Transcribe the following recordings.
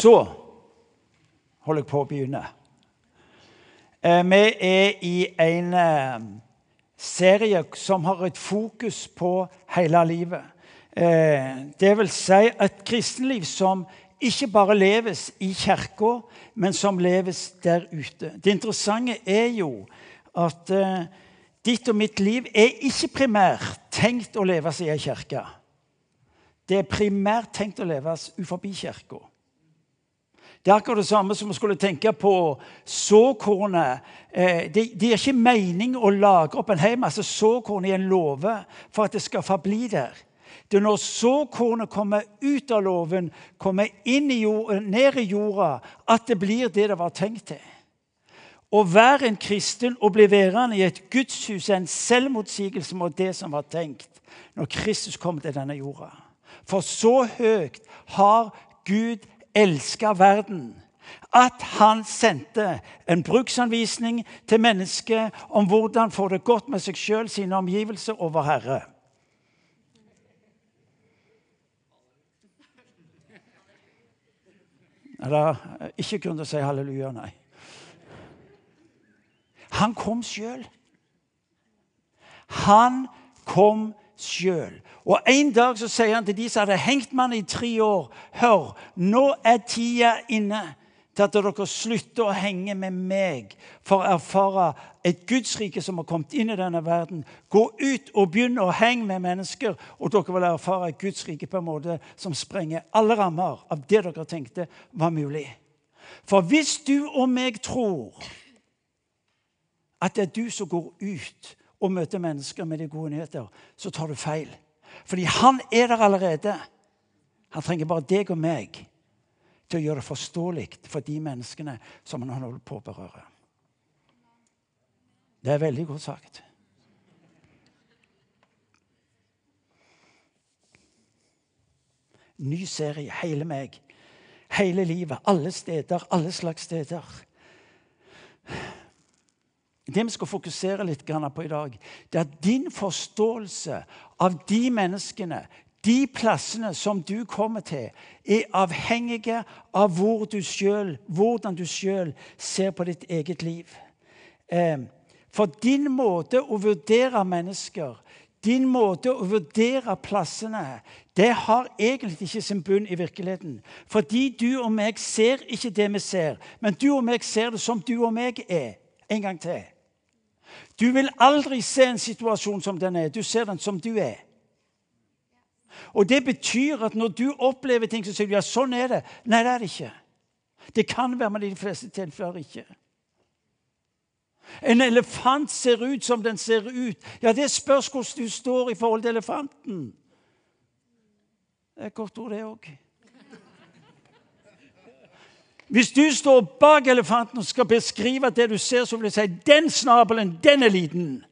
Så holder jeg på å begynne. Eh, vi er i en eh, serie som har et fokus på hele livet. Eh, det vil si et kristenliv som ikke bare leves i kirka, men som leves der ute. Det interessante er jo at ditt og mitt liv er ikke primært tenkt å leves i ei kirke. Det er primært tenkt å leves uforbi kirka. Det er akkurat det samme som å skulle tenke på såkornet. Eh, det, er ikke mening å lagre opp en hel masse såkorn i en låve for at det skal forbli der. Det er når såkornet kommer ut av låven, kommer jord, ned i jorda, at det blir det det var tenkt til. Å være en kristen og bli værende i et gudshus er en selvmotsigelse mot det som var tenkt når Kristus kom til denne jorda. For så høyt har Gud elska verden at han sendte en bruksanvisning til mennesket om hvordan få det godt med seg sjøl, sine omgivelser og vår Herre. Det er ikke grunn til å si halleluja, nei. Han kom sjøl. Han kom sjøl. Og En dag så sier han til de som hadde hengt med i tre år Hør, nå er tida inne til at dere slutter å henge med meg for å erfare et gudsrike som har kommet inn i denne verden. Gå ut og begynn å henge med mennesker, og dere vil erfare et gudsrike på en måte som sprenger alle rammer av det dere tenkte var mulig. For hvis du og meg tror at det er du som går ut og møter mennesker med de gode nyheter, så tar du feil. Fordi han er der allerede. Han trenger bare deg og meg til å gjøre det forståelig for de menneskene som han holder på å berøre. Det er veldig godt sagt. Ny serie, hele meg. Hele livet, alle steder, alle slags steder. Det vi skal fokusere litt på i dag, det er at din forståelse av de menneskene, de plassene som du kommer til, er avhengige av hvor du selv, hvordan du sjøl ser på ditt eget liv. Eh, for din måte å vurdere mennesker, din måte å vurdere plassene, det har egentlig ikke sin bunn i virkeligheten. Fordi du og meg ser ikke det vi ser, men du og meg ser det som du og meg er. En gang til. Du vil aldri se en situasjon som den er. Du ser den som du er. Og Det betyr at når du opplever ting, så sier du ja, sånn er det. Nei, det er det ikke. Det kan være, men i de fleste tilfeller ikke. En elefant ser ut som den ser ut. Ja, Det spørs hvordan du står i forhold til elefanten. Det er et godt ord, det òg. Hvis du står bak elefanten og skal beskrive det du ser, så vil jeg si den snabelen, den er liten.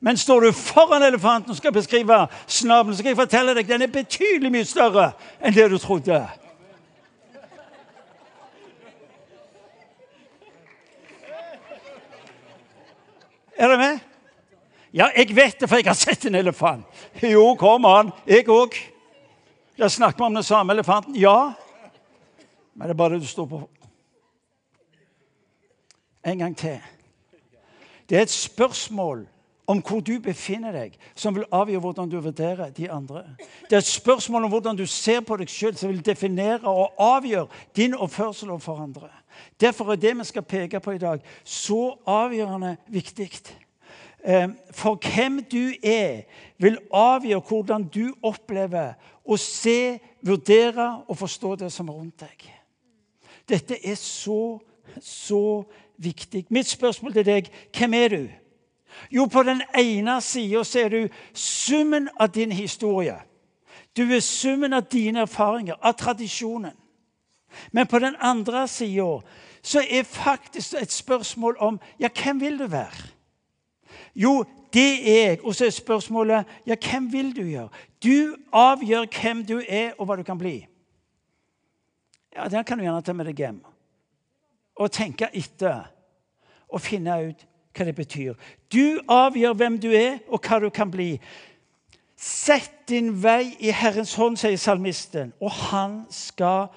Men står du foran elefanten og skal beskrive snabelen, så skal jeg fortelle deg den er betydelig mye større enn det du trodde. Er du med? Ja, jeg vet det, for jeg har sett en elefant. Jo, kom an. Jeg òg. Jeg snakker om den samme elefanten. Ja, men det er bare du står på En gang til. Det er et spørsmål om hvor du befinner deg, som vil avgjøre hvordan du vurderer de andre. Det er et spørsmål om hvordan du ser på deg sjøl, som vil definere og avgjøre din oppførsel overfor andre. Derfor er det vi skal peke på i dag, så avgjørende viktig. Eh, for hvem du er, vil avgjøre hvordan du opplever å se, vurdere og forstå det som er rundt deg. Dette er så, så viktig. Mitt spørsmål til deg hvem er du? Jo, på den ene sida er du summen av din historie. Du er summen av dine erfaringer, av tradisjonen. Men på den andre sida så er faktisk et spørsmål om ja, hvem vil du være? Jo, det er jeg. Og så er spørsmålet ja, hvem vil du gjøre? Du avgjør hvem du er, og hva du kan bli. Ja, Den kan du gjerne ta med deg hjem og tenke etter og finne ut hva det betyr. Du avgjør hvem du er, og hva du kan bli. Sett din vei i Herrens hånd, sier salmisten, og han skal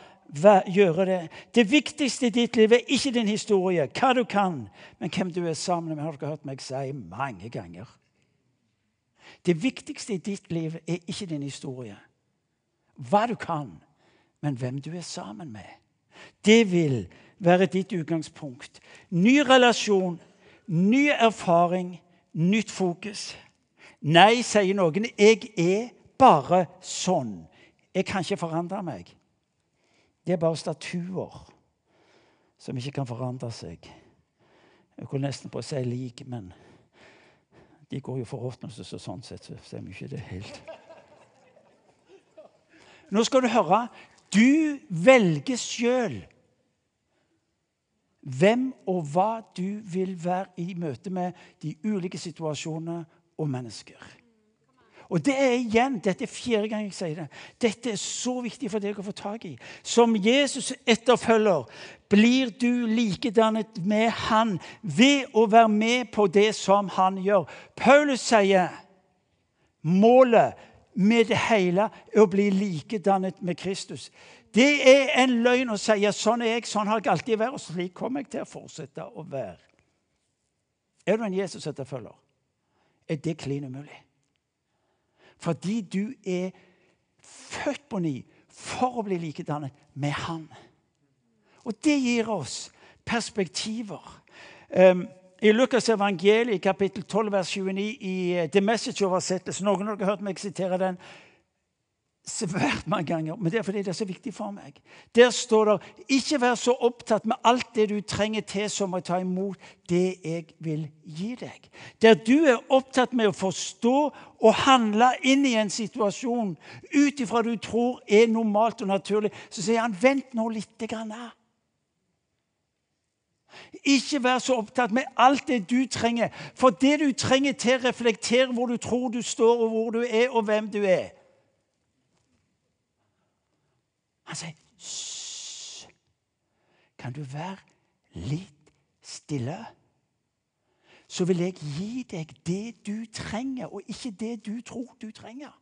gjøre det. Det viktigste i ditt liv er ikke din historie, hva du kan, men hvem du er sammen med. har dere hørt meg si mange ganger. Det viktigste i ditt liv er ikke din historie, hva du kan, men hvem du er sammen med. Det vil være ditt utgangspunkt. Ny relasjon, ny erfaring, nytt fokus. Nei, sier noen. Jeg er bare sånn. Jeg kan ikke forandre meg. Det er bare statuer som ikke kan forandre seg. Jeg går nesten på å si lik, men de går jo for forråtnelse, så sånn sett så stemmer ikke det helt. Nå skal du høre. Du velger sjøl hvem og hva du vil være i møte med de ulike situasjoner og mennesker. Og det er igjen, Dette er fjerde gang jeg sier det. Dette er så viktig for deg å få tak i. Som Jesus etterfølger blir du likedannet med han ved å være med på det som han gjør. Paulus sier målet med det hele er å bli likedannet med Kristus. Det er en løgn å si at sånn er jeg, sånn har jeg alltid vært, og slik kommer jeg til å fortsette å være. Er du en Jesus-etterfølger, er det klin umulig. Fordi du er født på ny for å bli likedannet med Han. Og det gir oss perspektiver. Um, I Lukas evangeliet kapittel 12 vers 29 i uh, The Message-oversettelsen Noen av dere har hørt meg sitere den svært mange ganger, men det er fordi det er så viktig for meg. Der står det 'Ikke vær så opptatt med alt det du trenger til som å ta imot det jeg vil gi deg'. Der du er opptatt med å forstå og handle inn i en situasjon ut ifra du tror er normalt og naturlig, så sier han 'vent nå lite grann'. Ikke vær så opptatt med alt det du trenger, for det du trenger til å reflektere hvor du tror du står, og hvor du er, og hvem du er. Han sier, 'Hysj, kan du være litt stille?' Så vil jeg gi deg det du trenger, og ikke det du tror du trenger.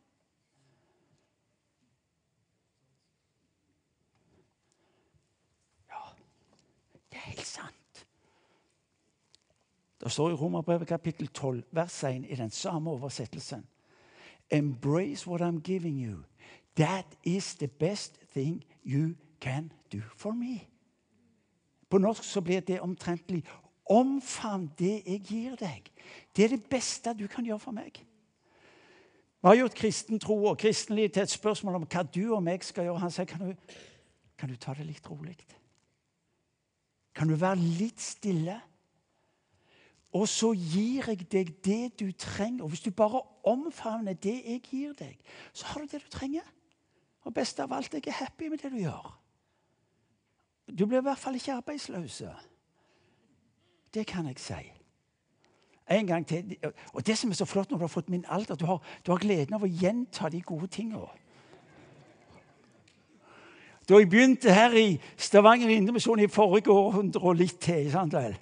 Ja, det er helt sant. Det står i Romerbrevet kapittel 12, vers 1 i den samme oversettelsen. Embrace what I'm giving you. That is the best thing you can do for me. På norsk så blir det omtrentlig Omfavn det jeg gir deg. Det er det beste du kan gjøre for meg. Vi har gjort kristen tro og kristenliv til et spørsmål om hva du og meg skal gjøre. Han sier kan du, kan du ta det litt rolig. Kan du være litt stille? Og så gir jeg deg det du trenger. Og Hvis du bare omfavner det jeg gir deg, så har du det du trenger. Og best av alt, jeg er happy med det du gjør. Du blir i hvert fall ikke arbeidsløs. Det kan jeg si. En gang til. Og det som er så flott når du har fått min alder, du har, du har gleden av å gjenta de gode tingene. Da jeg begynte her i Stavanger Indremisjon i forrige århundre og litt til sant vel?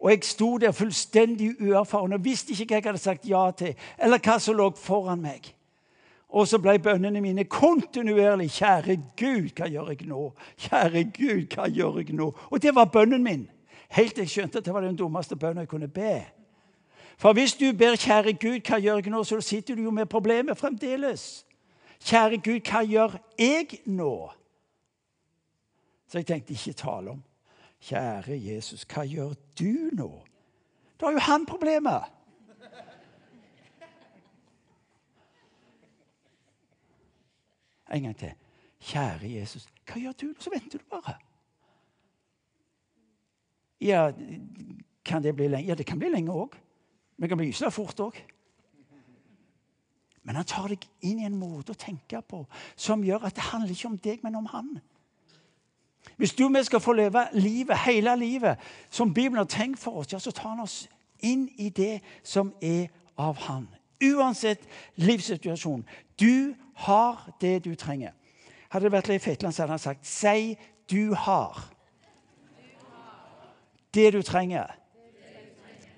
Og jeg sto der fullstendig uerfaren og visste ikke hva jeg hadde sagt ja til, eller hva som lå foran meg. Og så ble bønnene mine kontinuerlig 'Kjære Gud, hva gjør jeg nå?' Kjære Gud, hva gjør jeg nå? Og det var bønnen min. Helt til jeg skjønte at det var den dummeste bønnen jeg kunne be. For hvis du ber 'Kjære Gud, hva gjør jeg nå?', så sitter du jo med problemet fremdeles. 'Kjære Gud, hva gjør jeg nå?' Så jeg tenkte ikke tale om 'Kjære Jesus, hva gjør du nå?' Da har jo han problemet. En gang til. Kjære Jesus, hva gjør du? Så venter du bare. Ja, kan det bli lenge? Ja, det kan bli lenge òg. Det kan bli gyselig fort òg. Men han tar deg inn i en måte å tenke på som gjør at det handler ikke om deg, men om han. Hvis du og vi skal få leve livet, hele livet som Bibelen har tenkt for oss, ja, så tar han oss inn i det som er av han. Uansett livssituasjon. Du har det du trenger. Hadde det vært Leif Fetland, så hadde han sagt Si du har det du trenger.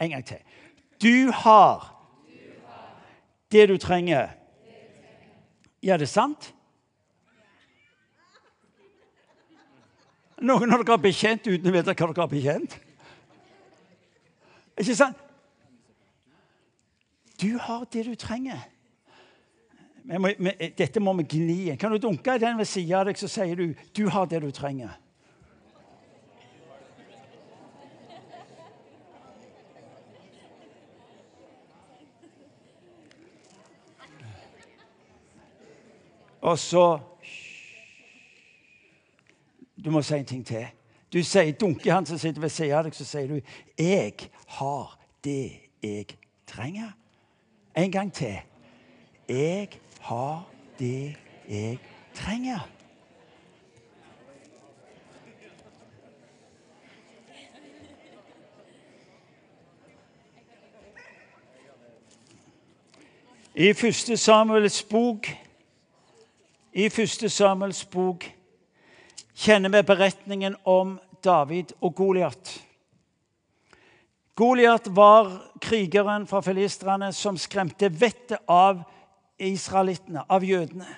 En gang til. Du har det du trenger. Ja, det er sant? Noen av dere har bekjent uten å vite hva dere har bekjent. Ikke sant? Du har det du trenger. Må, dette må vi gni i. Kan du dunke i den ved siden av deg, så sier du 'du har det du trenger'. Og så Du må si en ting til. Du sier, dunker han som sitter ved siden av deg, så sier du 'Jeg har det jeg trenger'. En gang til. 'Jeg har det jeg trenger'. I første Samuels bok i første Samuels bok kjenner vi beretningen om David og Goliat. Goliat var krigeren fra filistrene som skremte vettet av israelittene, av jødene.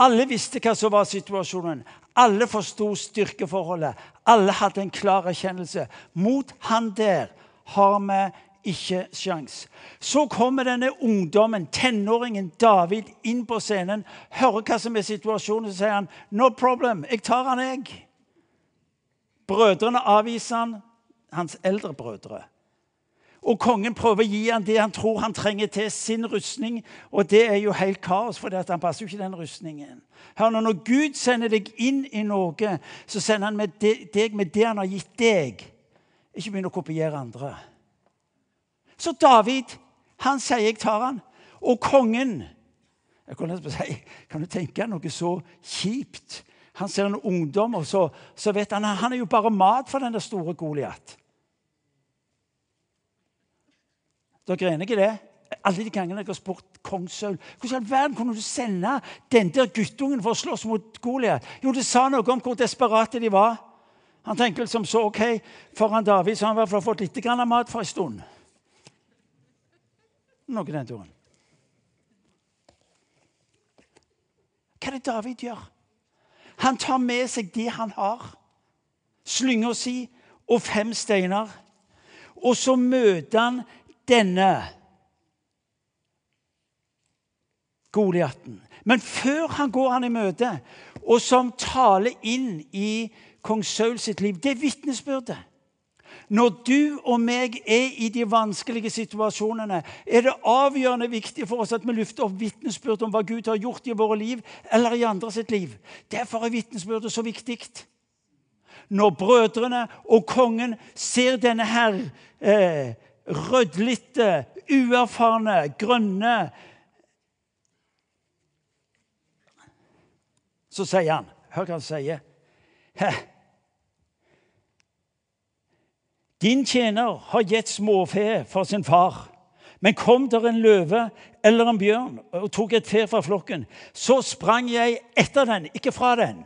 Alle visste hva som var situasjonen. Alle forsto styrkeforholdet. Alle hadde en klar erkjennelse. Mot han der har vi ikke sjans. Så kommer denne ungdommen, tenåringen David, inn på scenen, hører hva som er situasjonen, så sier han 'No problem, jeg tar han, jeg'. Brødrene avviser han, hans eldre brødre. Og kongen prøver å gi han det han tror han trenger til sin rustning. Og det er jo helt kaos, for han passer jo ikke den rustningen. Hør nå, Når Gud sender deg inn i noe, så sender han med deg med det han har gitt deg. Ikke begynn å kopiere andre. Så David han sier 'jeg tar han'. Og kongen jeg kan, si, kan du tenke noe så kjipt? Han ser en ungdom, og så, så vet han han er jo bare mat for den der store Goliat. Dere er enig i det? Alle de gangene jeg har spurt kong Saul hvordan i verden kunne du sende den der guttungen for å slåss mot Goliat? Jo, det sa noe om hvor desperate de var. Han tenker som så OK, foran David så han i hvert fall fått litt mat for en stund. Noe den turen. Hva er det David gjør? Han tar med seg det han har. Slynga si og fem steiner. Og så møter han denne Goliaten. Men før han går han i møte, og som taler inn i kong Saul sitt liv, det er vitnesbyrdet. Når du og meg er i de vanskelige situasjonene, er det avgjørende viktig for oss at vi løfter opp vitnesbyrd om hva Gud har gjort i våre liv eller i andre sitt liv. Derfor er vitnesbyrdet så viktig. Når brødrene og kongen ser denne her eh, rødlite, uerfarne, grønne Så sier han Hør hva han sier. Din tjener har gitt småfe for sin far. Men kom der en løve eller en bjørn og tok et fe fra flokken, så sprang jeg etter den, ikke fra den.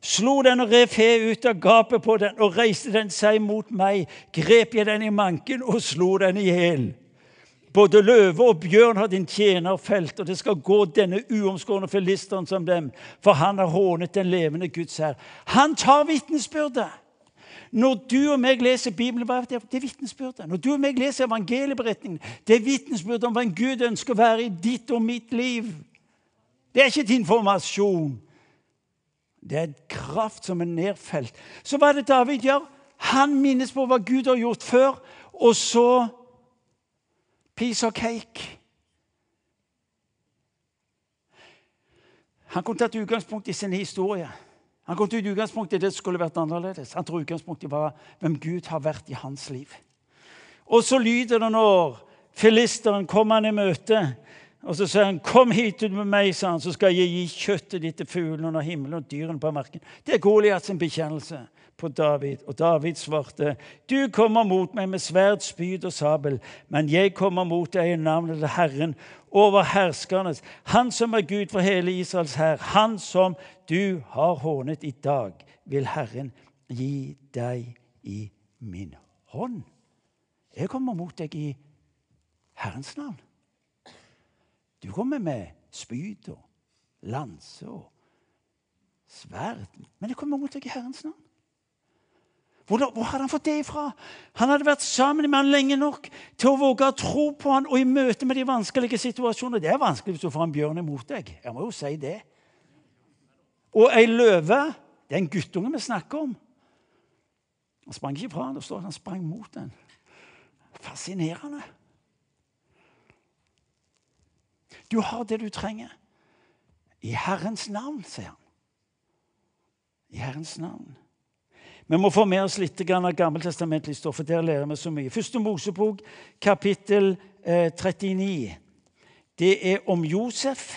Slo den og rev fe ut av gapet på den, og reiste den seg mot meg. Grep jeg den i manken og slo den i hjel. Både løve og bjørn har din tjener felt, og det skal gå denne uomskårne filisteren som dem, for han har hånet den levende Guds hær. Han tar vitnesbyrdet. Når du og meg leser Bibelen, det er vitnesbyrdet. Når du og meg leser evangelieberetningen, det er vitnesbyrdet om hva en Gud ønsker å være i ditt og mitt liv. Det er ikke et informasjon. Det er et kraft som er nedfelt. Så hva er det David gjør? Han minnes på hva Gud har gjort før, og så piece of cake. Han kunne tatt utgangspunkt i sin historie. Han kom til utgangspunktet det skulle vært annerledes. Han tror utgangspunktet var hvem Gud har vært i hans liv. Og så lyder det når filisteren kommer han i møte. Og så sier han, 'Kom hit ut med meg, sa han, så skal jeg gi kjøttet ditt til fuglene under himmelen og dyrene på marken.' Det er Goliats bekjennelse på David. Og David svarte, 'Du kommer mot meg med sverd, spyd og sabel, men jeg kommer mot deg i navnet til Herren over herskernes, Han som er Gud for hele Israels hær, Han som du har hånet i dag, vil Herren gi deg i min hånd. Jeg kommer mot deg i Herrens navn. Du kommer med spyd og lanse og sverd. Men jeg kommer mot deg i Herrens navn. Hvor, hvor hadde han fått det ifra? Han hadde vært sammen med han lenge nok til å våge å tro på han, og i møte med de vanskelige situasjonene Det er vanskelig hvis du får en bjørn imot deg. Jeg må jo si det. Og ei løve Det er en guttunge vi snakker om. Han sprang ikke fra den, det står at han sprang mot den. Fascinerende. Du har det du trenger. I Herrens navn, sier han. I Herrens navn. Vi må få med oss litt av gammeltestamentlig stoff, for der lærer vi så mye. Første Mosebok, kapittel eh, 39. Det er om Josef.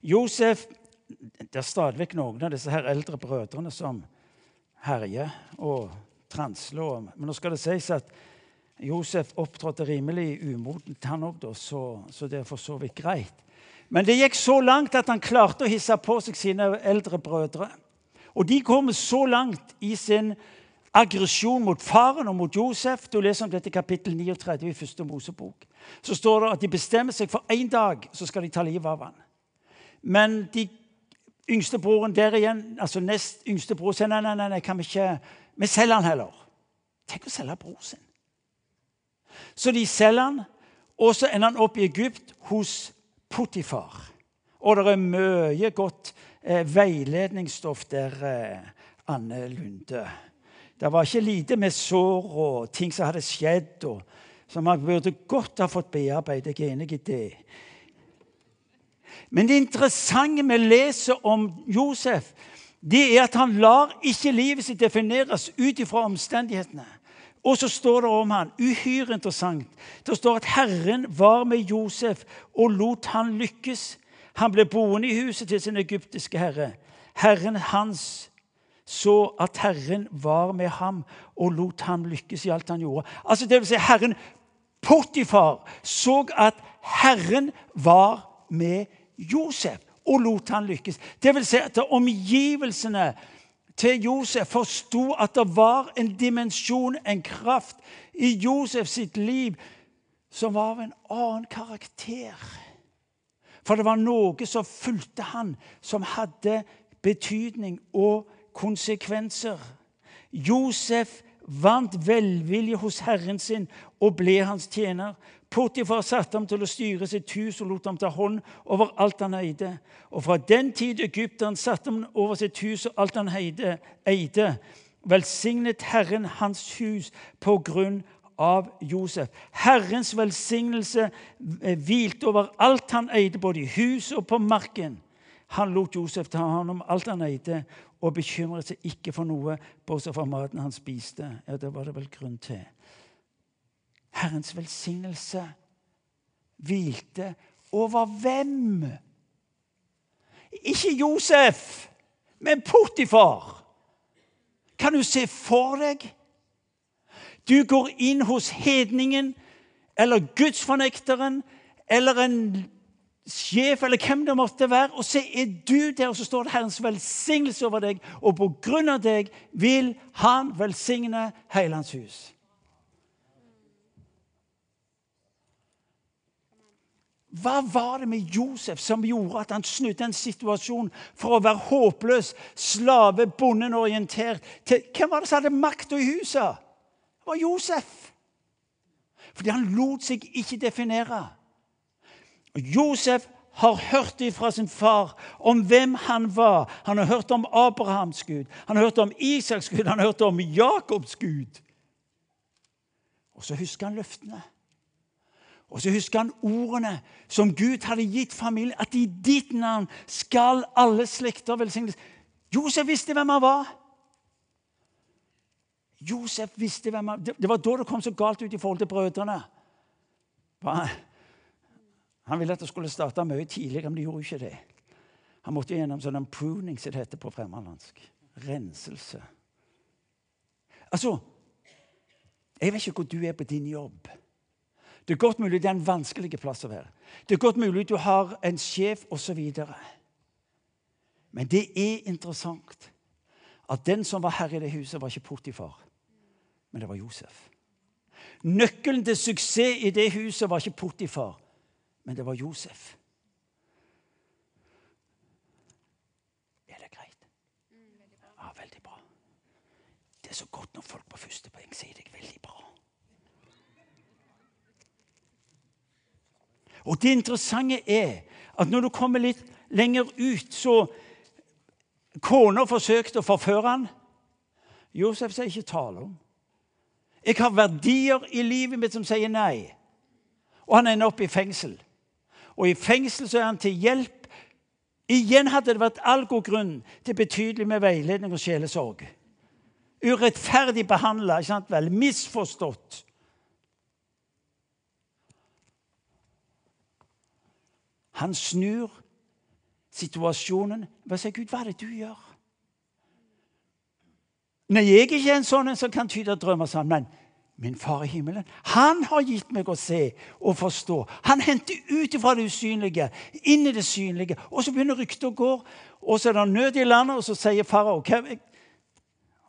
Josef Det er stadig vekk noen av disse her eldre brødrene som herjer og transler. Men nå skal det sies at Josef opptrådte rimelig umodent, han òg, så, så det er for så vidt greit. Men det gikk så langt at han klarte å hisse på seg sine eldre brødre. Og de kommer så langt i sin aggresjon mot faren og mot Josef. Du leser om dette i kapittel 39 i første Mosebok. Så står det at de bestemmer seg for én dag, så skal de ta livet av ham. Men de yngste broren der igjen, altså nest yngste bror, sier nei, nei, nei, nei, kan vi ikke Vi selger han heller. Tenk å selge bror sin. Så de selger han, og så ender han opp i Egypt hos Potifar. Og det er mye godt eh, veiledningsstoff der, eh, Anne Lunde. Det var ikke lite med sår og ting som hadde skjedd, og som man burde godt ha fått bearbeidet. Jeg er enig i det. Men det interessante vi leser om Josef, det er at han lar ikke livet sitt defineres ut ifra omstendighetene. Og så står det om han, uhyre interessant, det står at Herren var med Josef og lot han lykkes. Han ble boende i huset til sin egyptiske herre. Herren hans så at Herren var med ham og lot ham lykkes i alt han gjorde. Altså det vil si Herren Potifar så at Herren var med Josef og lot han lykkes. Det vil si at omgivelsene til Josef forsto at det var en dimensjon, en kraft, i Josef sitt liv som var av en annen karakter. For det var noe som fulgte han, som hadde betydning og konsekvenser. Josef vant velvilje hos herren sin og ble hans tjener. Potifar satte ham til å styre sitt hus og lot ham ta hånd over alt han eide. Og fra den tid Egypteren satte ham over sitt hus og alt han eide, eide velsignet Herren hans hus på grunn av Josef. Herrens velsignelse eh, hvilte over alt han eide, både i huset og på marken. Han lot Josef ta hånd om alt han eide, og bekymret seg ikke for noe, bortsett fra maten han spiste. Ja, Det var det vel grunn til. Herrens velsignelse hvilte over hvem? Ikke Josef, men Potifar. Kan du se for deg? Du går inn hos hedningen eller gudsfornekteren eller en sjef eller hvem det måtte være, og så er du der, og så står det Herrens velsignelse over deg, og på grunn av deg vil Han velsigne hele hans hus. Hva var det med Josef som gjorde at han snudde en situasjon for å være håpløs, slave, bonden orientert til Hvem var det som hadde makta i huset? Var Josef. Fordi han lot seg ikke definere. Josef har hørt fra sin far om hvem han var. Han har hørt om Abrahams Gud, han har hørt om Isaks Gud, han har hørt om Jakobs Gud. Og så husker han løftene. Og så husker han ordene som Gud hadde gitt familien. At i ditt navn skal alle slekter velsignes. Josef visste hvem han var. Josef visste hvem han Det var da det kom så galt ut i forhold til brødrene. Han ville at det skulle starte mye tidligere, men de gjorde ikke det. Han måtte gjennom sånn pruning, som det heter på fremmedlandsk. Renselse. Altså Jeg vet ikke hvor du er på din jobb. Det er godt mulig det er en vanskelig plass å være. Det er godt mulig du har en sjef osv. Men det er interessant at den som var herre i det huset, var ikke Potifar, men det var Josef. Nøkkelen til suksess i det huset var ikke Potifar, men det var Josef. Er det greit? Ja, veldig bra. Det er så godt når folk på første poeng sier det er veldig bra. Og det interessante er at når du kommer litt lenger ut, så Kona forsøkte å forføre han. Josef sier ikke tale om. Jeg har verdier i livet mitt som sier nei. Og han ender opp i fengsel. Og i fengsel så er han til hjelp. Igjen hadde det vært all god grunn til betydelig med veiledning og sjelesorg. Urettferdig behandla, misforstått. Han snur situasjonen Hva sier Gud, hva er det du gjør? Når jeg er ikke en sånn som kan tyde drømmer sammen, men min far i himmelen, han har gitt meg å se og forstå. Han henter ut fra det usynlige, inn i det synlige. Og så begynner ryktet å gå, og så er det nød i landet, og så sier farao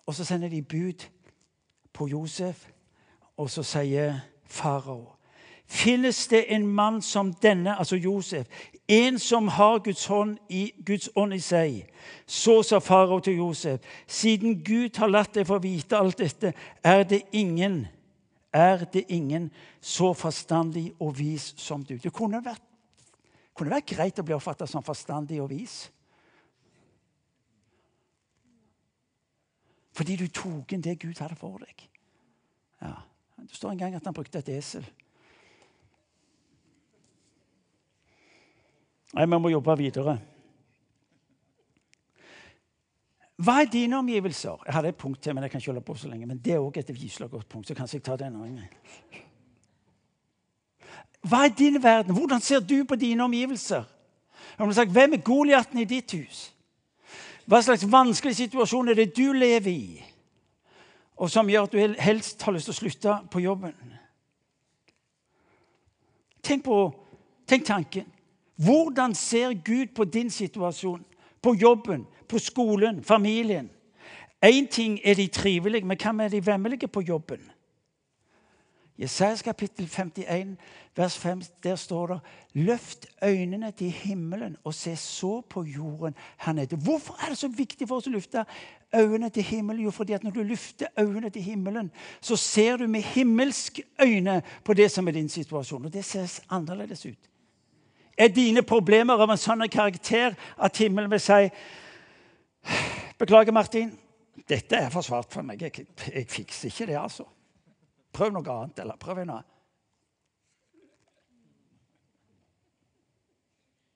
Og så sender de bud på Josef, og så sier farao Finnes det en mann som denne, altså Josef, en som har Guds, hånd i, Guds ånd i seg? Så sa farao til Josef, siden Gud har latt deg få vite alt dette, er det ingen er det ingen så forstandig og vis som du. Det kunne vært, kunne vært greit å bli oppfattet som forstandig og vis. Fordi du tok inn det Gud hadde for deg. Ja. Det står en gang at han brukte et esel. Nei, vi må jobbe videre. Hva er dine omgivelser? Jeg hadde et punkt til, men jeg kan ikke holde på så lenge. Men det er også et gyselig godt punkt, så kanskje jeg tar det en annen gang. Hva er din verden? Hvordan ser du på dine omgivelser? Sagt, hvem er Goliaten i ditt hus? Hva slags vanskelig situasjon er det du lever i, og som gjør at du helst har lyst til å slutte på jobben? Tenk, på, tenk tanken. Hvordan ser Gud på din situasjon? På jobben, på skolen, familien? Én ting er de trivelige, men hva med de vemmelige på jobben? Jesajas kapittel 51, vers 5, der står det Løft øynene til himmelen og se så på jorden her nede. Hvorfor er det så viktig for oss å løfte øynene til himmelen? Jo, fordi at når du løfter øynene til himmelen, så ser du med himmelske øyne på det som er din situasjon. Og det ser annerledes ut. Er dine problemer av en sånn karakter at himmelen vil si Beklager, Martin. Dette er for svart for meg. Jeg, jeg fikser ikke det, altså. Prøv noe annet, eller prøv en annen.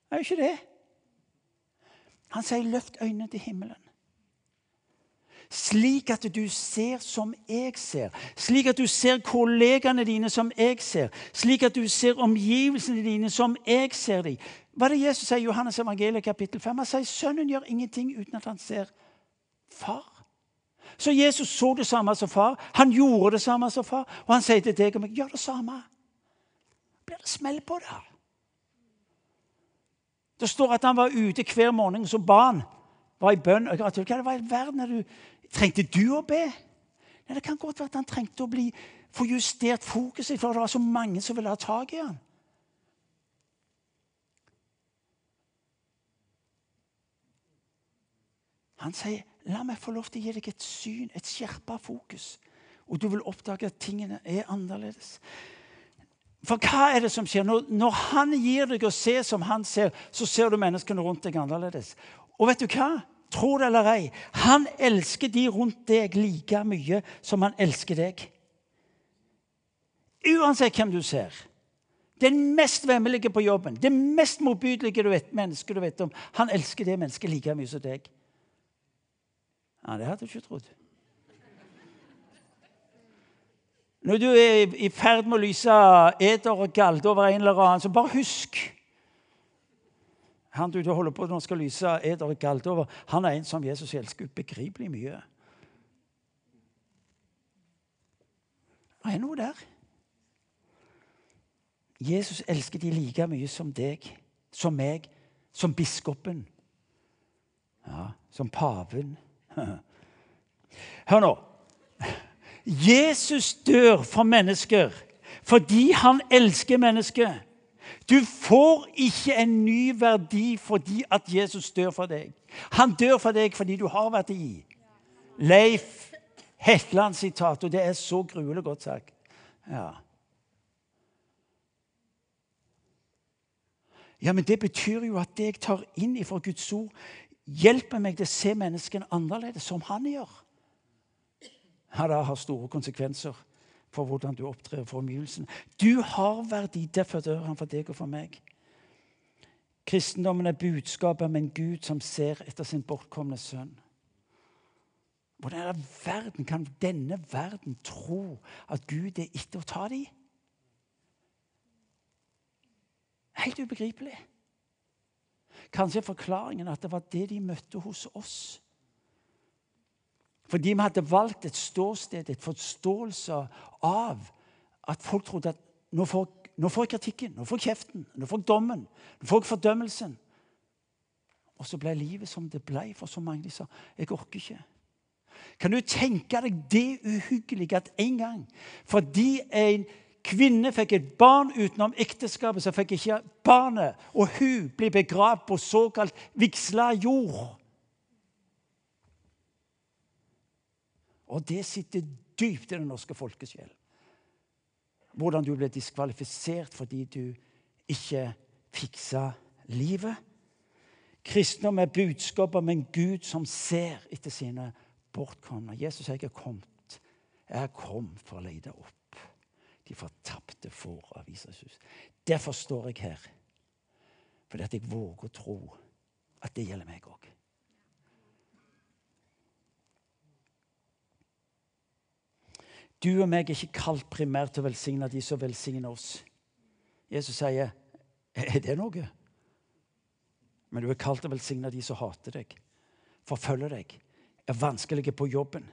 Det er jo ikke det. Han sier, 'Løft øynene til himmelen' slik at du ser som jeg ser. Slik at du ser kollegaene dine som jeg ser. Slik at du ser omgivelsene dine som jeg ser dem. Hva er det Jesus sier i Johannes evangeliet kapittel 5? Han sier sønnen gjør ingenting uten at han ser far. Så Jesus så det samme som far. Han gjorde det samme som far. Og han sier til deg og meg gjør det samme. Blir det smell på det? Det står at han var ute hver morgen som barn. Var i bønn. Hva det var i verden er du Trengte du å be? Nei, Det kan godt være at han trengte å bli, få justert fokuset, for det var så mange som ville ha tak i han. Han sier, 'La meg få lov til å gi deg et syn, et skjerpa fokus.' Og du vil oppdage at tingene er annerledes. For hva er det som skjer? Når, når han gir deg å se som han ser, så ser du menneskene rundt deg annerledes. Og vet du hva? Tro det eller ei, han elsker de rundt deg like mye som han elsker deg. Uansett hvem du ser. Den mest vemmelige på jobben, det mest motbydelige du vet, mennesket du vet om. Han elsker det mennesket like mye som deg. Ja, Det hadde du ikke trodd. Når du er i ferd med å lyse eder og galde over en eller annen, så bare husk han du holder på når skal lyse eder galt over, han er en som Jesus elsker ubegripelig mye. Det er noe der. Jesus elsker de like mye som deg, som meg, som biskopen. Ja, som paven. Hør nå. Jesus dør for mennesker fordi han elsker mennesker. Du får ikke en ny verdi fordi at Jesus dør for deg. Han dør for deg fordi du har verdi. Leif Hetland-sitat, og det er så gruelig godt sagt. Ja. ja, men det betyr jo at det jeg tar inn ifra Guds ord, hjelper meg til å se menneskene annerledes, som han gjør. Ja, det har store konsekvenser for hvordan du opptrer for omgivelsene. Du har verdi, derfor dør han for deg og for meg. Kristendommen er budskapet om en Gud som ser etter sin bortkomne sønn. Hvordan verden, kan denne verden tro at Gud er etter å ta dem? Helt ubegripelig. Kanskje forklaringen at det var det de møtte hos oss. Fordi vi hadde valgt et ståsted, et forståelse av at folk trodde at nå får, nå får jeg kritikken, nå får jeg kjeften, nå får jeg dommen, nå får jeg fordømmelsen. Og så ble livet som det ble for så mange. De sa jeg orker ikke. Kan du tenke deg det uhyggelige at en gang fordi en kvinne fikk et barn utenom ekteskapet, så fikk ikke barnet og hun bli begravd på såkalt vigsla jord. Og det sitter dypt i den norske folkesjel. Hvordan du ble diskvalifisert fordi du ikke fiksa livet. Kristendom er budskapet om en Gud som ser etter sine bortkomne. Jesus har er kommet. Jeg har kommet for å lete opp de fortapte får av Jesus. Derfor står jeg her. Fordi at jeg våger å tro at det gjelder meg òg. Du og meg er ikke kalt primært til å velsigne de som velsigner oss. Jesus sier, 'Er det noe?' Men du er kalt til å velsigne de som hater deg, forfølger deg, er vanskelige på jobben.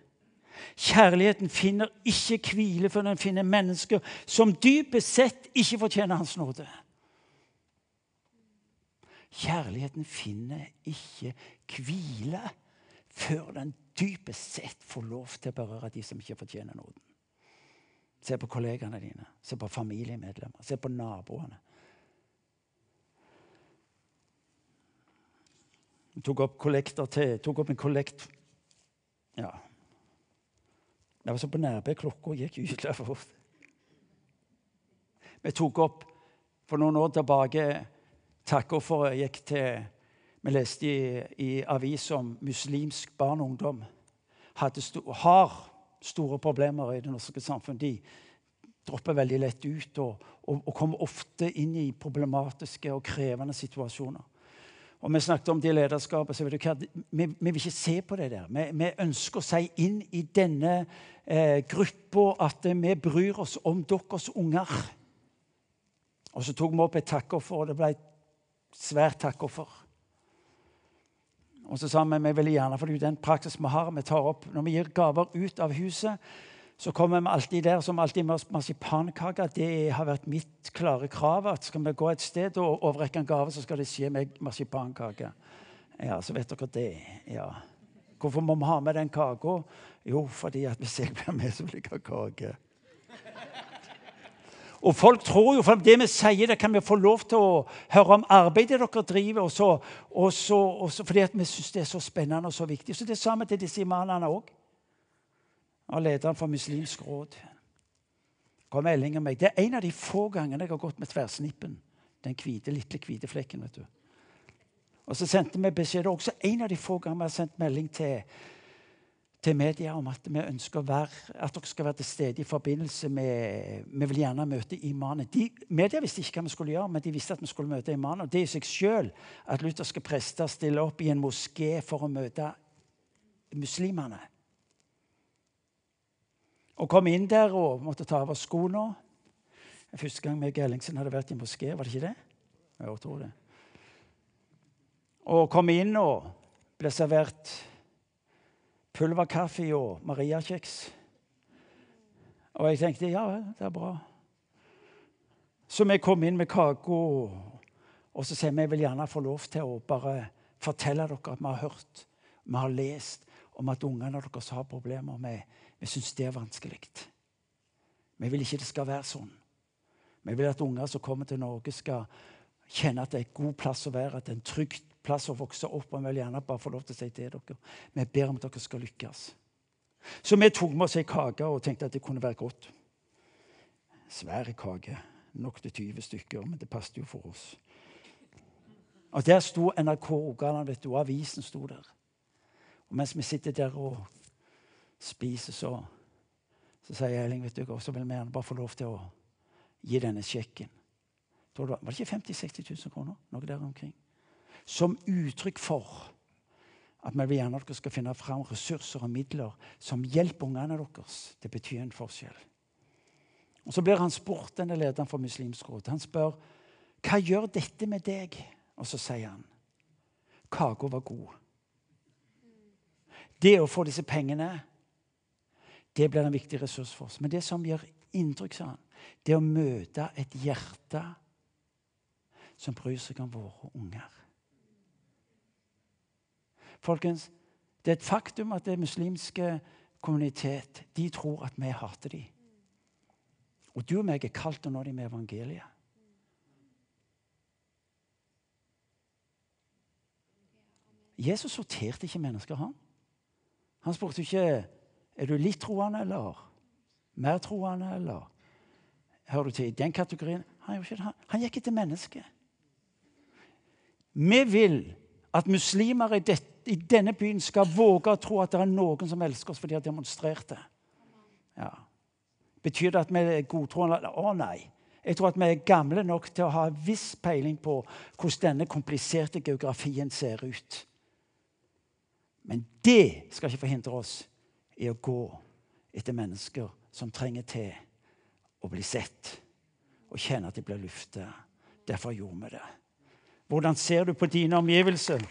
Kjærligheten finner ikke hvile før den finner mennesker som dypest sett ikke fortjener Hans nåde. Kjærligheten finner ikke hvile før den dypest sett får lov til å berøre de som ikke fortjener nåden. Se på kollegaene dine, se på familiemedlemmer, se på naboene. Jeg tok opp kollekter til, tok opp en kollekt Ja. Jeg var så på nærbe. Klokka gikk ysla fort. Vi tok opp for noen år tilbake takka for jeg gikk til Vi leste i, i avis om muslimsk barn og ungdom. hadde Sto, har store problemer i det norske samfunn. De dropper veldig lett ut og, og, og kommer ofte inn i problematiske og krevende situasjoner. Og Vi snakket om det lederskapet. så vet du hva, vi, vi, vil ikke se på det der. Vi, vi ønsker å si inn i denne eh, gruppa at vi bryr oss om deres unger. Og så tok vi opp et takkoffer, og det ble et svært takkoffer. Og så sa vi vi ville gjerne, for det er den praksis vi har, vi tar opp, Når vi gir gaver ut av huset, så kommer vi alltid der som alltid med marsipankake. Det har vært mitt klare krav. at Skal vi gå et sted og overrekke en gave, så skal det skje med marsipankake. Ja, så vet dere det. ja. Hvorfor må vi ha med den kaka? Jo, fordi at hvis jeg blir med, så blir det kake. Og folk tror jo, for det vi sier, det kan vi få lov til å høre om arbeidet dere driver, og så, og så, og så, fordi vi syns det er så spennende og så viktig. Så det er samme til disse imamene òg Og lederen for Muslimsk råd. kom melding om meg. Det er en av de få gangene jeg har gått med tverrsnippen. Den hvite, lille hvite flekken. vet du. Og så sendte vi beskjed også en av de få gangene vi har sendt melding til, til media om at vi ønsker være, at dere skal være til stede i forbindelse med Vi vil gjerne møte imamen. De, media visste ikke hva vi skulle gjøre, men de visste at vi skulle møte imamen. Og det i seg sjøl at lutherske prester stiller opp i en moské for å møte muslimene. Og kom inn der og måtte ta av oss skoene. Første gang meg og Ellingsen hadde vært i en moské, var det ikke det? Jeg tror det. Og kom inn og ble servert pulverkaffe og mariakjeks. Og jeg tenkte ja, det er bra. Så vi kom inn med kake, og så sier vi jeg vil gjerne få lov til å bare fortelle dere at vi har hørt, vi har lest om at ungene deres har problemer med vi syns det er vanskelig. Vi vil ikke det skal være sånn. Vi vil at unger som kommer til Norge, skal kjenne at det er en god plass å være, at det er en trygg plass å vokse opp. Og vi vil gjerne bare få lov til å si til dere vi ber om at dere skal lykkes. Så vi tok med oss ei kake og tenkte at det kunne være godt. Svær kake. Nok til 20 stykker, men det passet jo for oss. Og Der sto NRK Rogaland, vet du, og avisen sto der. Og Mens vi sitter der og spiser, så, så sier Elling vet du, så vil vi gjerne bare få lov til å gi denne sjekken. Var det ikke 50 000-60 000 kroner? Noe der omkring. Som uttrykk for at vi vil gjerne at dere skal finne fram ressurser og midler som hjelper ungene deres. Det betyr en forskjell. Og Så blir han spurt, denne lederen for Muslimsk råd. Han spør hva gjør dette med deg? Og så sier han kaka var god. Det å få disse pengene, det blir en viktig ressurs for oss. Men det som gjør inntrykk, sa han, det er å møte et hjerte som bryr seg om våre unger. Folkens, det er et faktum at det muslimske kommunitet de tror at vi hater dem. Og du og meg er kalt å nå dem med evangeliet. Jesus sorterte ikke mennesker, han. Han spurte ikke er du litt troende eller mer troende. eller Hører du til i den kategorien? Han, han, han gikk etter mennesket. Vi vil at muslimer i, det, i, denne byen skal våge å tro at det er noen som elsker oss fordi de har demonstrert det. Ja. Betyr det at vi er godtroende? Å nei. Jeg tror at vi er gamle nok til å ha en viss peiling på hvordan denne kompliserte geografien ser ut. Men det skal ikke forhindre oss i å gå etter mennesker som trenger til å bli sett og kjenne at de blir luftet. Derfor gjorde vi det. Hvordan ser du på dine omgivelser?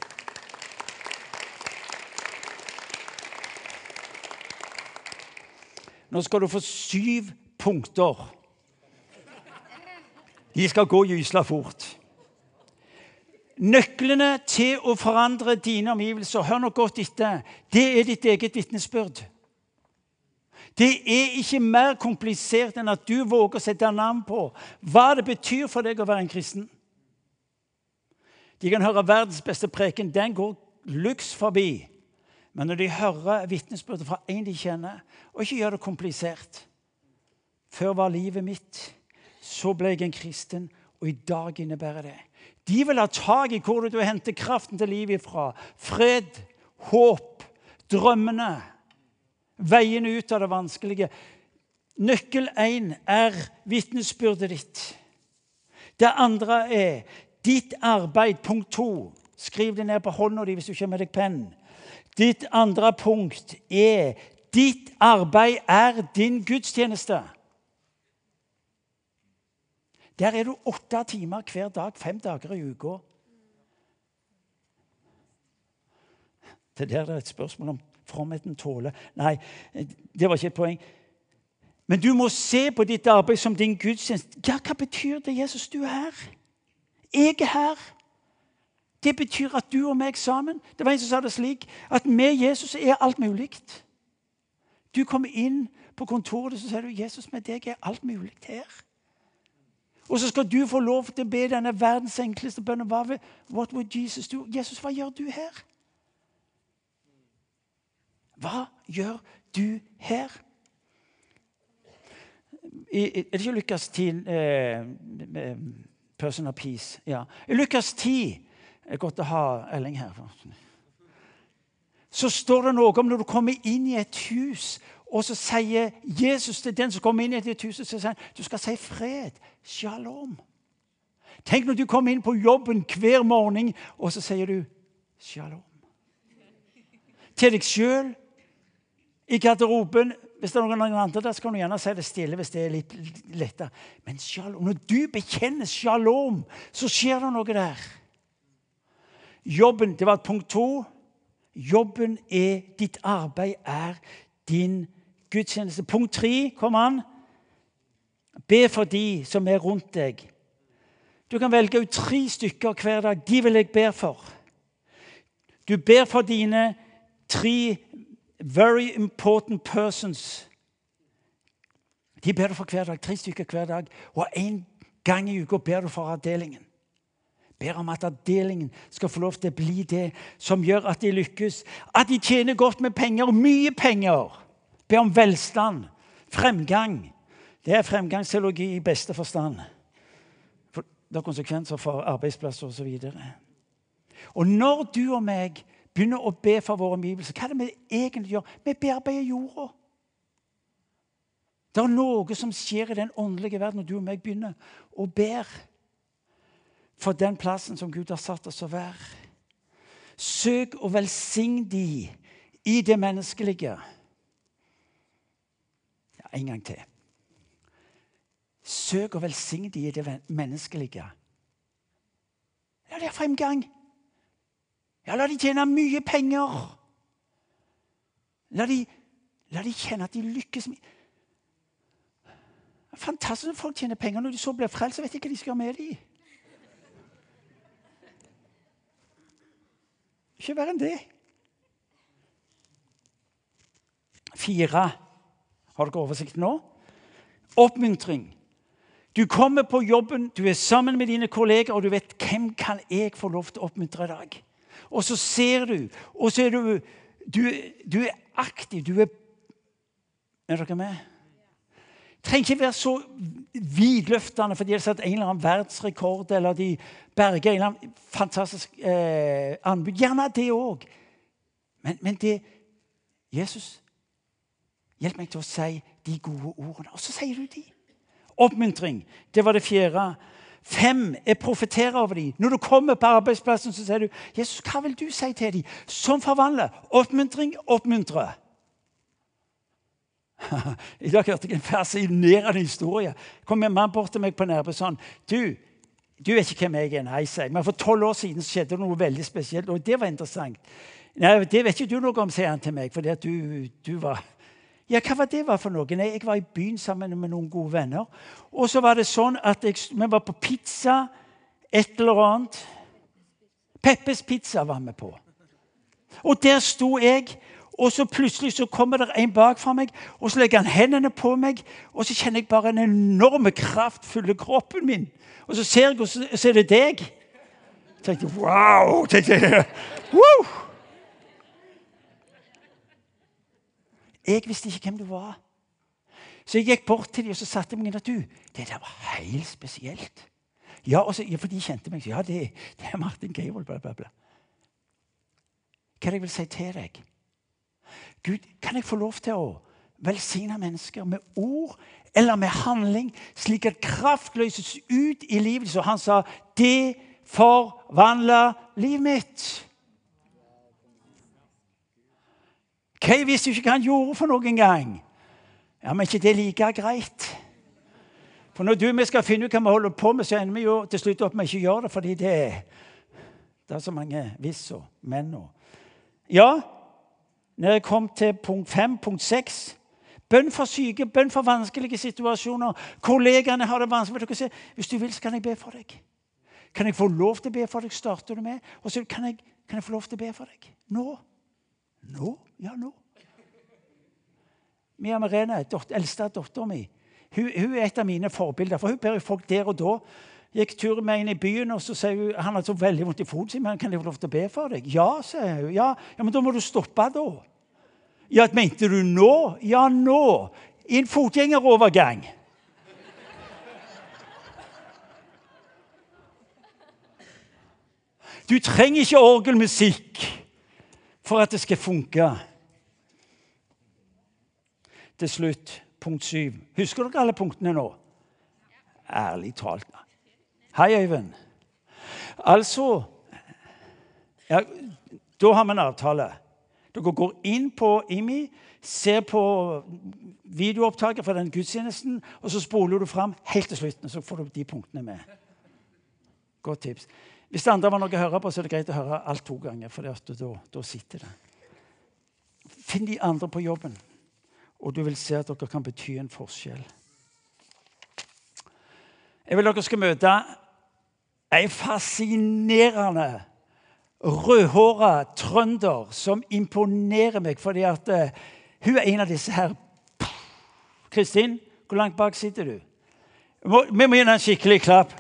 Nå skal du få syv punkter. De skal gå gysla fort. Nøklene til å forandre dine omgivelser, hør nå godt etter, det er ditt eget vitnesbyrd. Det er ikke mer komplisert enn at du våger å sette navn på hva det betyr for deg å være en kristen. De kan høre verdens beste preken. Den går luks forbi. Men når de hører vitnesbyrdet fra en de kjenner, og ikke gjør det komplisert Før var livet mitt, så ble jeg en kristen, og i dag innebærer det de vil ha tak i hvor du henter kraften til livet fra. Fred, håp, drømmene. Veiene ut av det vanskelige. Nøkkel én er vitnesbyrdet ditt. Det andre er ditt arbeid. Punkt to. Skriv det ned på hånda di hvis du ikke har med deg penn. Ditt andre punkt er ditt arbeid er din gudstjeneste. Der er du åtte timer hver dag, fem dager i uka. Det der er et spørsmål om fromheten tåler Nei, det var ikke et poeng. Men du må se på ditt arbeid som din gudstjeneste. Ja, hva betyr det, Jesus? Du er her. Jeg er her. Det betyr at du og meg sammen Det var en som sa det slik at med Jesus er alt mulig. Du kommer inn på kontoret så sier du, 'Jesus, med deg er alt mulig her'. Og så skal du få lov til å be denne verdens enkleste bønn. What would Jesus do? Jesus, hva gjør du her? Hva gjør du her? I, er det ikke Lukas 10 eh, Person of peace. Ja. I Lukas 10 Det er godt å ha Elling her. Så står det noe om når du kommer inn i et hus, og så sier Jesus til den som kommer inn i et hus, så sier du skal si fred. Shalom. Tenk når du kommer inn på jobben hver morgen, og så sier du shalom. Til deg sjøl, i garderoben. Hvis det er noen andre der, så kan du gjerne si det stille hvis det er litt lettere. Men shalom, når du bekjenner shalom, så skjer det noe der. Jobben, det var punkt to. Jobben er ditt arbeid, er din gudstjeneste. Punkt tre, kom an. Be for de som er rundt deg. Du kan velge ut tre stykker hver dag. De vil jeg be for. Du ber for dine tre very important persons. De ber du for hver dag. Tre stykker hver dag. Og en gang i uka ber du for avdelingen. Ber om at avdelingen skal få lov til å bli det som gjør at de lykkes. At de tjener godt med penger, mye penger. Be om velstand, fremgang. Det er fremgangsteologi i beste forstand. For det har konsekvenser for arbeidsplasser osv. Og, så og når du og meg begynner å be for våre omgivelser, hva er det vi egentlig gjør? Vi bearbeider jorda. Det er noe som skjer i den åndelige verden når du og meg begynner å ber for den plassen som Gud har satt oss å være. Søk å velsigne de i det menneskelige. Ja, en gang til. Søk å velsigne de i det menneskelige. La de ha fremgang. Ja, la de tjene mye penger. La de, la de kjenne at de lykkes. med Fantastisk når folk tjener penger. Når de så blir frelst, vet de ikke hva de skal gjøre med dem. Ikke verre enn det. Fire. Har dere oversikt nå? Oppmuntring. Du kommer på jobben, du er sammen med dine kolleger, og du vet hvem kan jeg få lov til å oppmuntre i dag. Og så ser du, og så er du Du, du er aktiv. Du er Er dere med? Trenger ikke være så vidløftende fordi de har satt en eller annen verdensrekord eller de berger en eller annen fantastisk eh, anbud. Gjerne det òg. Men, men, det Jesus, hjelp meg til å si de gode ordene. Og så sier du de. Oppmuntring. Det var det fjerde. Fem er profetere over dem. Når du kommer på arbeidsplassen, så sier du Jesus, hva vil du si til dem som forvandler? Oppmuntring, oppmuntre. I dag hørte jeg en fascinerende historie. kom en mann bort til meg på Nærbø sånn du, du vet ikke hvem jeg er. Nei, sier jeg. Men for tolv år siden skjedde det noe veldig spesielt, og det var interessant. Nei, Det vet ikke du noe om, sier han til meg. fordi at du, du var... Ja, hva var det for noe? Nei, Jeg var i byen sammen med noen gode venner. Og så var det sånn at jeg, vi var på pizza, et eller annet. Peppes Pizza var vi på. Og der sto jeg og så plutselig så kommer det en bak fra meg, og så legger han hendene på meg. Og så kjenner jeg bare en enorm kraftfulle kroppen min. Og så ser jeg, og så, så er det deg. Jeg tenkte wow! tenkte jeg. wow! Jeg visste ikke hvem du var. Så jeg gikk bort til dem og så satte meg at du, det der var helt spesielt. Ja, så, ja, For de kjente meg. Ja, det, det er Martin Geivold. Bla, bla, bla. Hva er det jeg vil si til deg? Gud, kan jeg få lov til å velsigne mennesker med ord eller med handling, slik at kraft løses ut i livet? Så han sa, 'Det forvandler livet mitt'. Hva visste ikke hva han gjorde for noen gang. Ja, Men ikke det like greit? For når du og vi skal finne ut hva vi holder på med, så ender vi jo til slutt opp med ikke å gjøre det, fordi det, det er så mange hvis og men og Ja, når jeg kom til punkt 5, punkt 6 Bønn for syke, bønn for vanskelige situasjoner. Kollegene har det vanskelig. Hvis du vil, så kan jeg be for deg. Kan jeg få lov til å be for deg? Starter du med. Og så kan jeg, kan jeg få lov til å be for deg. Nå. Nå? Ja, nå. Mia Merene, eldste av dattera mi, hun, hun, er et av mine forbilder. For hun ber jo folk der og da. Gikk tur med henne i byen, og så sier hun han hadde så veldig vondt i foten. Men kan jeg få lov til å be for deg? Ja, sier hun. Ja, ja men da må du stoppe, da. Ja, mente du nå? Ja, nå. I en fotgjengerovergang. Du trenger ikke orgelmusikk for at det skal funke. Til slutt, punkt syv. Husker dere alle punktene nå? Ærlig talt. Hei, Øyvind. Altså ja, Da har vi en avtale. Dere går inn på IMI, ser på videoopptaket fra den gudstjenesten, og så spoler du fram helt til slutten. Så får du de punktene med. Godt tips. Hvis det andre var noe å høre på, så er det greit å høre alt to ganger. for da, da sitter det. Finn de andre på jobben, og du vil se at dere kan bety en forskjell. Jeg vil dere skal møte ei fascinerende rødhåra trønder som imponerer meg fordi at uh, hun er en av disse her. Kristin, hvor langt bak sitter du? Vi må gi henne en skikkelig klapp.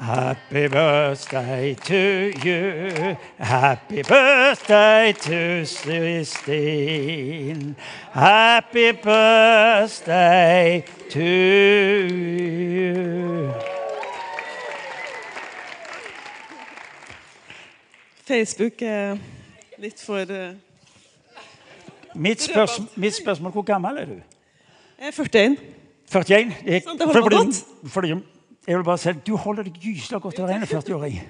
Happy birthday to you. Happy birthday to Sistine. Happy birthday to you. Facebook er litt for eh, Mitt, spørsmål, mitt spørsmål hvor gammel er du? Jeg er 41. 41? Jeg, Sant, det holder godt. Jeg vil bare si, Du holder deg gyselig godt til å være 41-åring.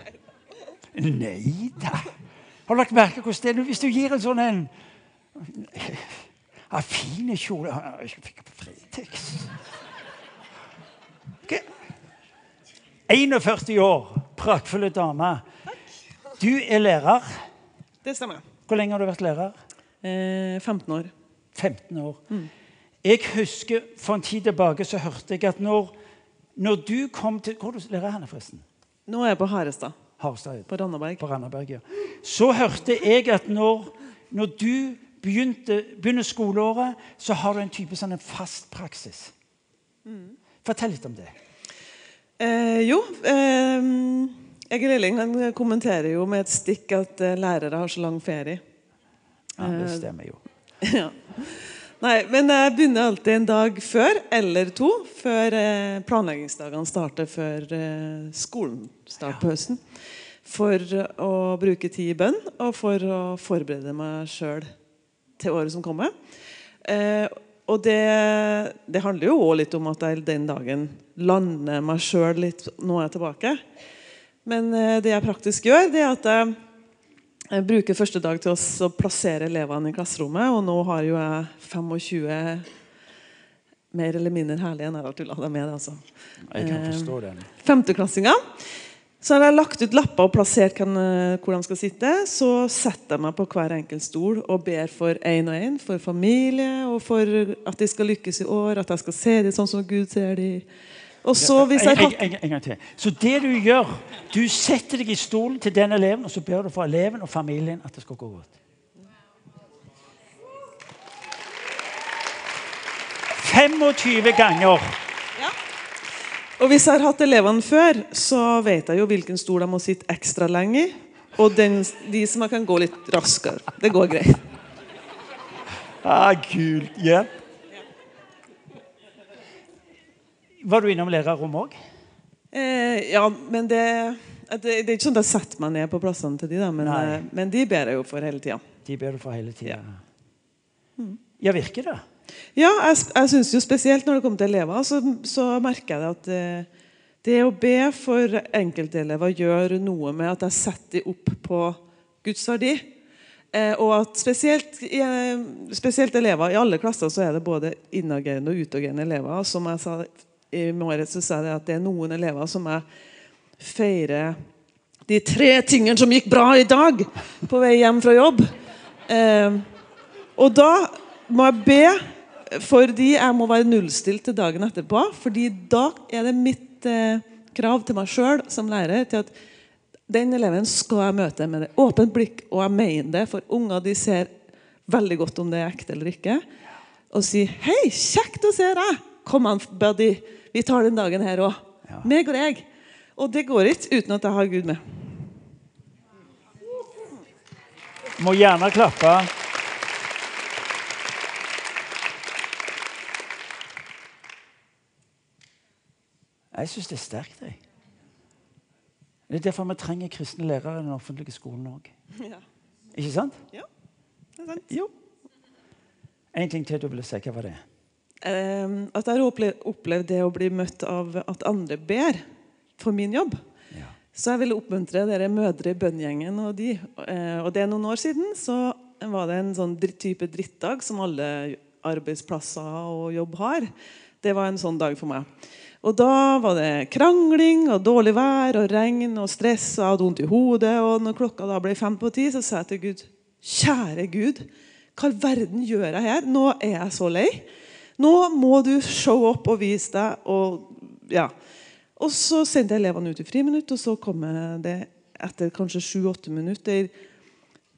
Nei da. Har du lagt merke hvordan det er hvis du gir en sånn en ja, fin kjole Jeg fikk på Fretex. Ok. 41 år, praktfulle dame. Du er lærer. Det stemmer. Hvor lenge har du vært lærer? Eh, 15 år. 15 år. Jeg husker For en tid tilbake så hørte jeg at når, når du kom til Hvor er du henne, forresten? Nå er jeg på Harestad. Harestad. På Randaberg. På Randaberg, ja. Så hørte jeg at når, når du begynte, begynner skoleåret, så har du en type sånn en fast praksis. Fortell litt om det. Eh, jo, eh, Egil Elling kommenterer jo med et stikk at eh, lærere har så lang ferie. Ja, Det stemmer jo. ja. Nei, men jeg begynner alltid en dag før eller to før eh, planleggingsdagene starter før eh, skolen starter på høsten. For å bruke tid i bønn og for å forberede meg sjøl til året som kommer. Eh, og det, det handler jo òg litt om at jeg den dagen lander meg sjøl litt Nå er jeg tilbake. Men eh, det jeg praktisk gjør, det er at jeg jeg bruker første dag til oss å plassere elevene i klasserommet, og nå har jo jeg 25 mer eller mindre herlige enn jeg har tulla dem med altså. Jeg kan forstå det. Femteklassinger. Så har jeg lagt ut lapper og plassert eh, hvor de skal sitte. Så setter jeg meg på hver enkelt stol og ber for én og én. For familie, og for at de skal lykkes i år, at jeg skal se dem sånn som Gud ser dem. Og så hvis jeg en, en, en, gang til. Så det du gjør, du setter deg i stolen til den eleven, og så ber du for eleven og familien at det skal gå godt. 25 ganger. Ja. Og hvis jeg har hatt elevene før, så vet jeg jo hvilken stol de må sitte ekstra lenge i. Og den, de som jeg kan gå litt raskere. Det går greit. Ah, kult. Ja. Var du innom lærerrommet òg? Eh, ja, men det, det, det er ikke sånn at jeg setter meg ned på plassene til de da, men, eh, men de ber jeg jo for hele tida. De ber du for hele tida. Ja, virker det? Ja, jeg, jeg synes jo spesielt når det kommer til elever, så, så merker jeg det at eh, det å be for enkeltelever gjør noe med at jeg setter dem opp på Guds verdi. Eh, og at spesielt, eh, spesielt elever i alle klasser så er det både innagerende og utagerende elever. Som jeg sa i morges, så sa jeg at det er noen elever som jeg feirer de tre tingene som gikk bra i dag, på vei hjem fra jobb. Eh, og da må jeg be fordi jeg må være nullstilt til dagen etterpå. fordi da er det mitt eh, krav til meg sjøl som lærer til at den eleven skal jeg møte med et åpent blikk, og jeg mener det, for unger de ser veldig godt om det er ekte eller ikke. Og si 'Hei, kjekt å se deg! Kom an, buddy. Vi tar den dagen her òg. Ja. Meg og deg.' Og det går ikke uten at jeg har Gud med. Må gjerne klappe. Jeg syns det er sterkt. Jeg. Det er derfor vi trenger kristne lærere i den offentlige skolen òg. Ja. Ikke sant? ja, det er sant. Jo. En ting til du ville si. Hva var det? Eh, at jeg har opplevd, det å bli møtt av at andre ber for min jobb. Ja. Så jeg ville oppmuntre dere mødre i bønngjengen og de. Eh, og det er noen år siden så var det en sånn type drittdag som alle arbeidsplasser og jobb har. Det var en sånn dag for meg. Og da var det krangling og dårlig vær og regn og stress. Og jeg hadde vondt i hodet. Og når klokka da ble fem på ti, så sa jeg til Gud Kjære Gud, hva i verden gjør jeg her? Nå er jeg så lei. Nå må du show up og vise deg. Og, ja. og så sendte jeg elevene ut i friminutt, og så kom det etter kanskje sju-åtte minutter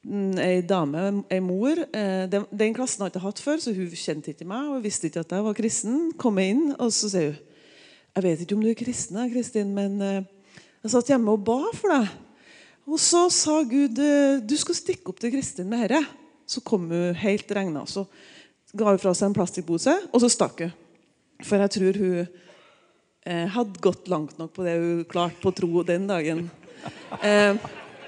mm, ei dame, ei mor. eh, Den, den klassen har jeg ikke hatt før, så hun kjente ikke meg og visste ikke at jeg var kristen. Kom inn, og så sier hun Jeg vet ikke om du er kristen, Kristin, men eh, Jeg satt hjemme og ba for deg. Og så sa Gud du skal stikke opp til Kristin med dette. Så kom hun helt regna. Ga hun fra seg en plastikkpose, og så stakk hun. For jeg tror hun eh, hadde gått langt nok på det hun klarte på tro den dagen. Eh,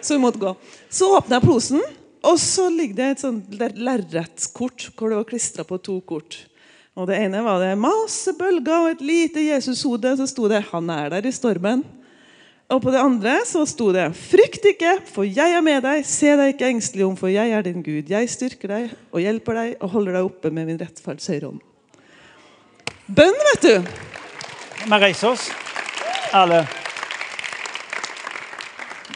så hun måtte gå. Så åpna jeg posen, og så ligger det et sånt lerretskort hvor det var klistra på to kort. Og Det ene var det masse bølger og et lite Jesushode. Så sto det 'Han er der i stormen'. Og på det andre så sto det 'Frykt ikke, for jeg er med deg. Se deg ikke engstelig om, for jeg er din Gud. Jeg styrker deg og hjelper deg og holder deg oppe med min rettferds høyre hånd. Bønn, vet du. Vi reiser oss, alle.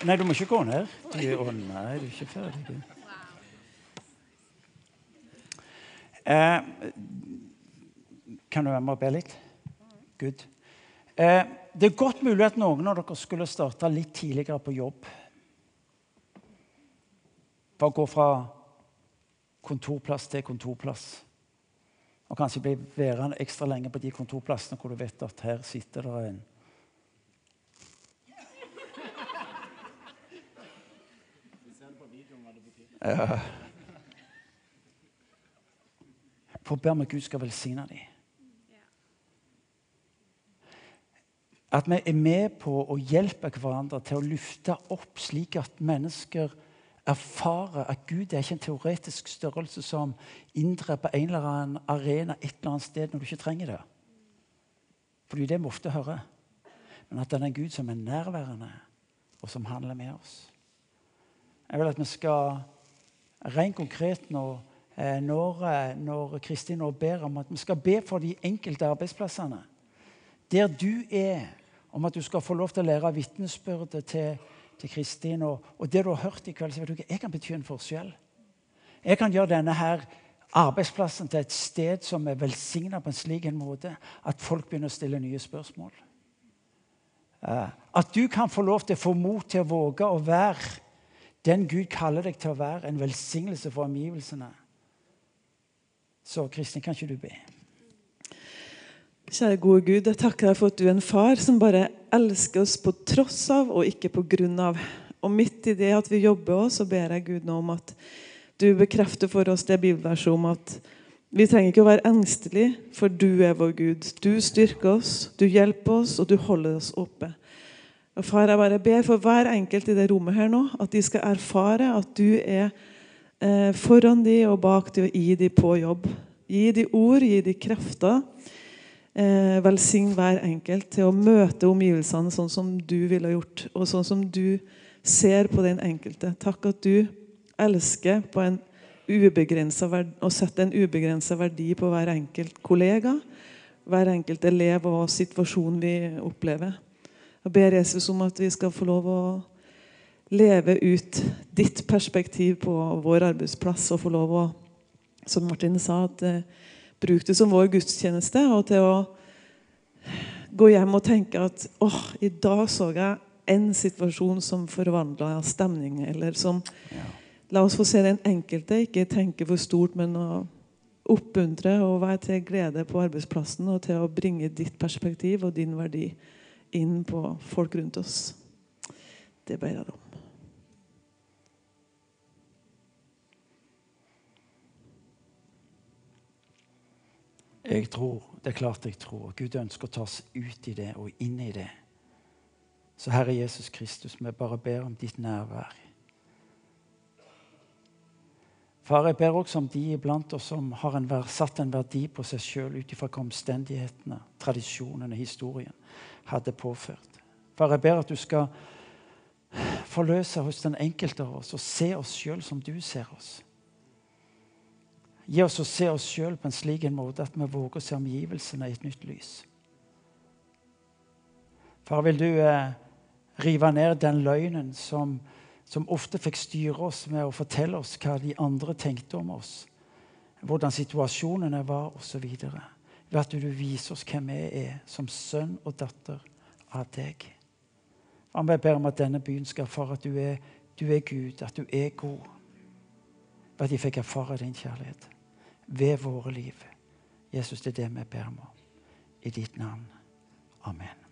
Nei, du må ikke gå ned. Du, å nei, du er ikke ferdig. Eh, kan du være med og be litt? Good. Eh, det er godt mulig at noen av dere skulle starta litt tidligere på jobb. Bare gå fra kontorplass til kontorplass. Og kanskje bli værende ekstra lenge på de kontorplassene hvor du vet at her sitter det en. For å be om at Gud skal velsigne dem. At vi er med på å hjelpe hverandre til å løfte opp, slik at mennesker erfarer at Gud er ikke en teoretisk størrelse som inntrer på en eller annen arena et eller annet sted når du ikke trenger det. For det er det vi ofte hører. Men at det er en Gud som er nærværende, og som handler med oss. Jeg vil at vi skal rent konkret nå, eh, når, eh, når Kristin nå ber om at vi skal be for de enkelte arbeidsplassene. Der du er, om at du skal få lov til å lære vitnesbyrdet til, til Kristin. Og, og, det du har hørt i kveld, så vet du ikke, jeg kan bety en forskjell. Jeg kan gjøre denne her arbeidsplassen til et sted som er velsigna på en slik en måte at folk begynner å stille nye spørsmål. Uh, at du kan få lov til å få mot til å våge å være den Gud kaller deg til å være, en velsignelse for omgivelsene. Så Kristin, kan ikke du be? Kjære gode Gud, jeg takker deg for at du er en far som bare elsker oss på tross av og ikke på grunn av. Og midt i det at vi jobber òg, så ber jeg Gud nå om at du bekrefter for oss det bibelverset om at vi trenger ikke å være engstelige, for du er vår Gud. Du styrker oss, du hjelper oss, og du holder oss oppe. Og Far, jeg bare ber for hver enkelt i det rommet her nå, at de skal erfare at du er eh, foran de og bak de og i de på jobb. Gi de ord, gi de krefter eh, velsign hver enkelt til å møte omgivelsene sånn som du ville gjort, og sånn som du ser på den enkelte. Takk at du elsker på en å sette en ubegrensa verdi på hver enkelt kollega, hver enkelt elev og situasjon vi opplever. Jeg ber Jesus om at vi skal få lov å leve ut ditt perspektiv på vår arbeidsplass og få lov å, som Martin sa, at eh, Bruk det som vår gudstjeneste, og til å gå hjem og tenke at åh, i dag så jeg en situasjon som forvandla stemning. Eller som ja. La oss få se den enkelte, ikke tenke for stort, men å oppmuntre og være til glede på arbeidsplassen og til å bringe ditt perspektiv og din verdi inn på folk rundt oss. Det ber jeg om. Jeg tror, Det er klart jeg tror. Gud ønsker å ta oss ut i det og inn i det. Så Herre Jesus Kristus, vi bare ber om ditt nærvær. Far, jeg ber også om de iblant oss som har en, satt en verdi på seg sjøl ut ifra hva omstendighetene, tradisjonene, historien hadde påført. Far, jeg ber at du skal forløse hos den enkelte av oss og se oss sjøl som du ser oss. Gi oss å se oss sjøl på en slik en måte at vi våger å se omgivelsene i et nytt lys. Far, vil du eh, rive ned den løgnen som, som, ofte fikk styre oss med å fortelle oss hva de andre tenkte om oss, hvordan situasjonene var osv. Ved at du viser oss hvem vi er som sønn og datter av deg. Og vi ber om at denne byen skal erfare at du er, du er Gud, at du er god. Ved at de fikk erfare din kjærlighet ved våre liv. Jesus, det er det vi ber om i ditt navn. Amen.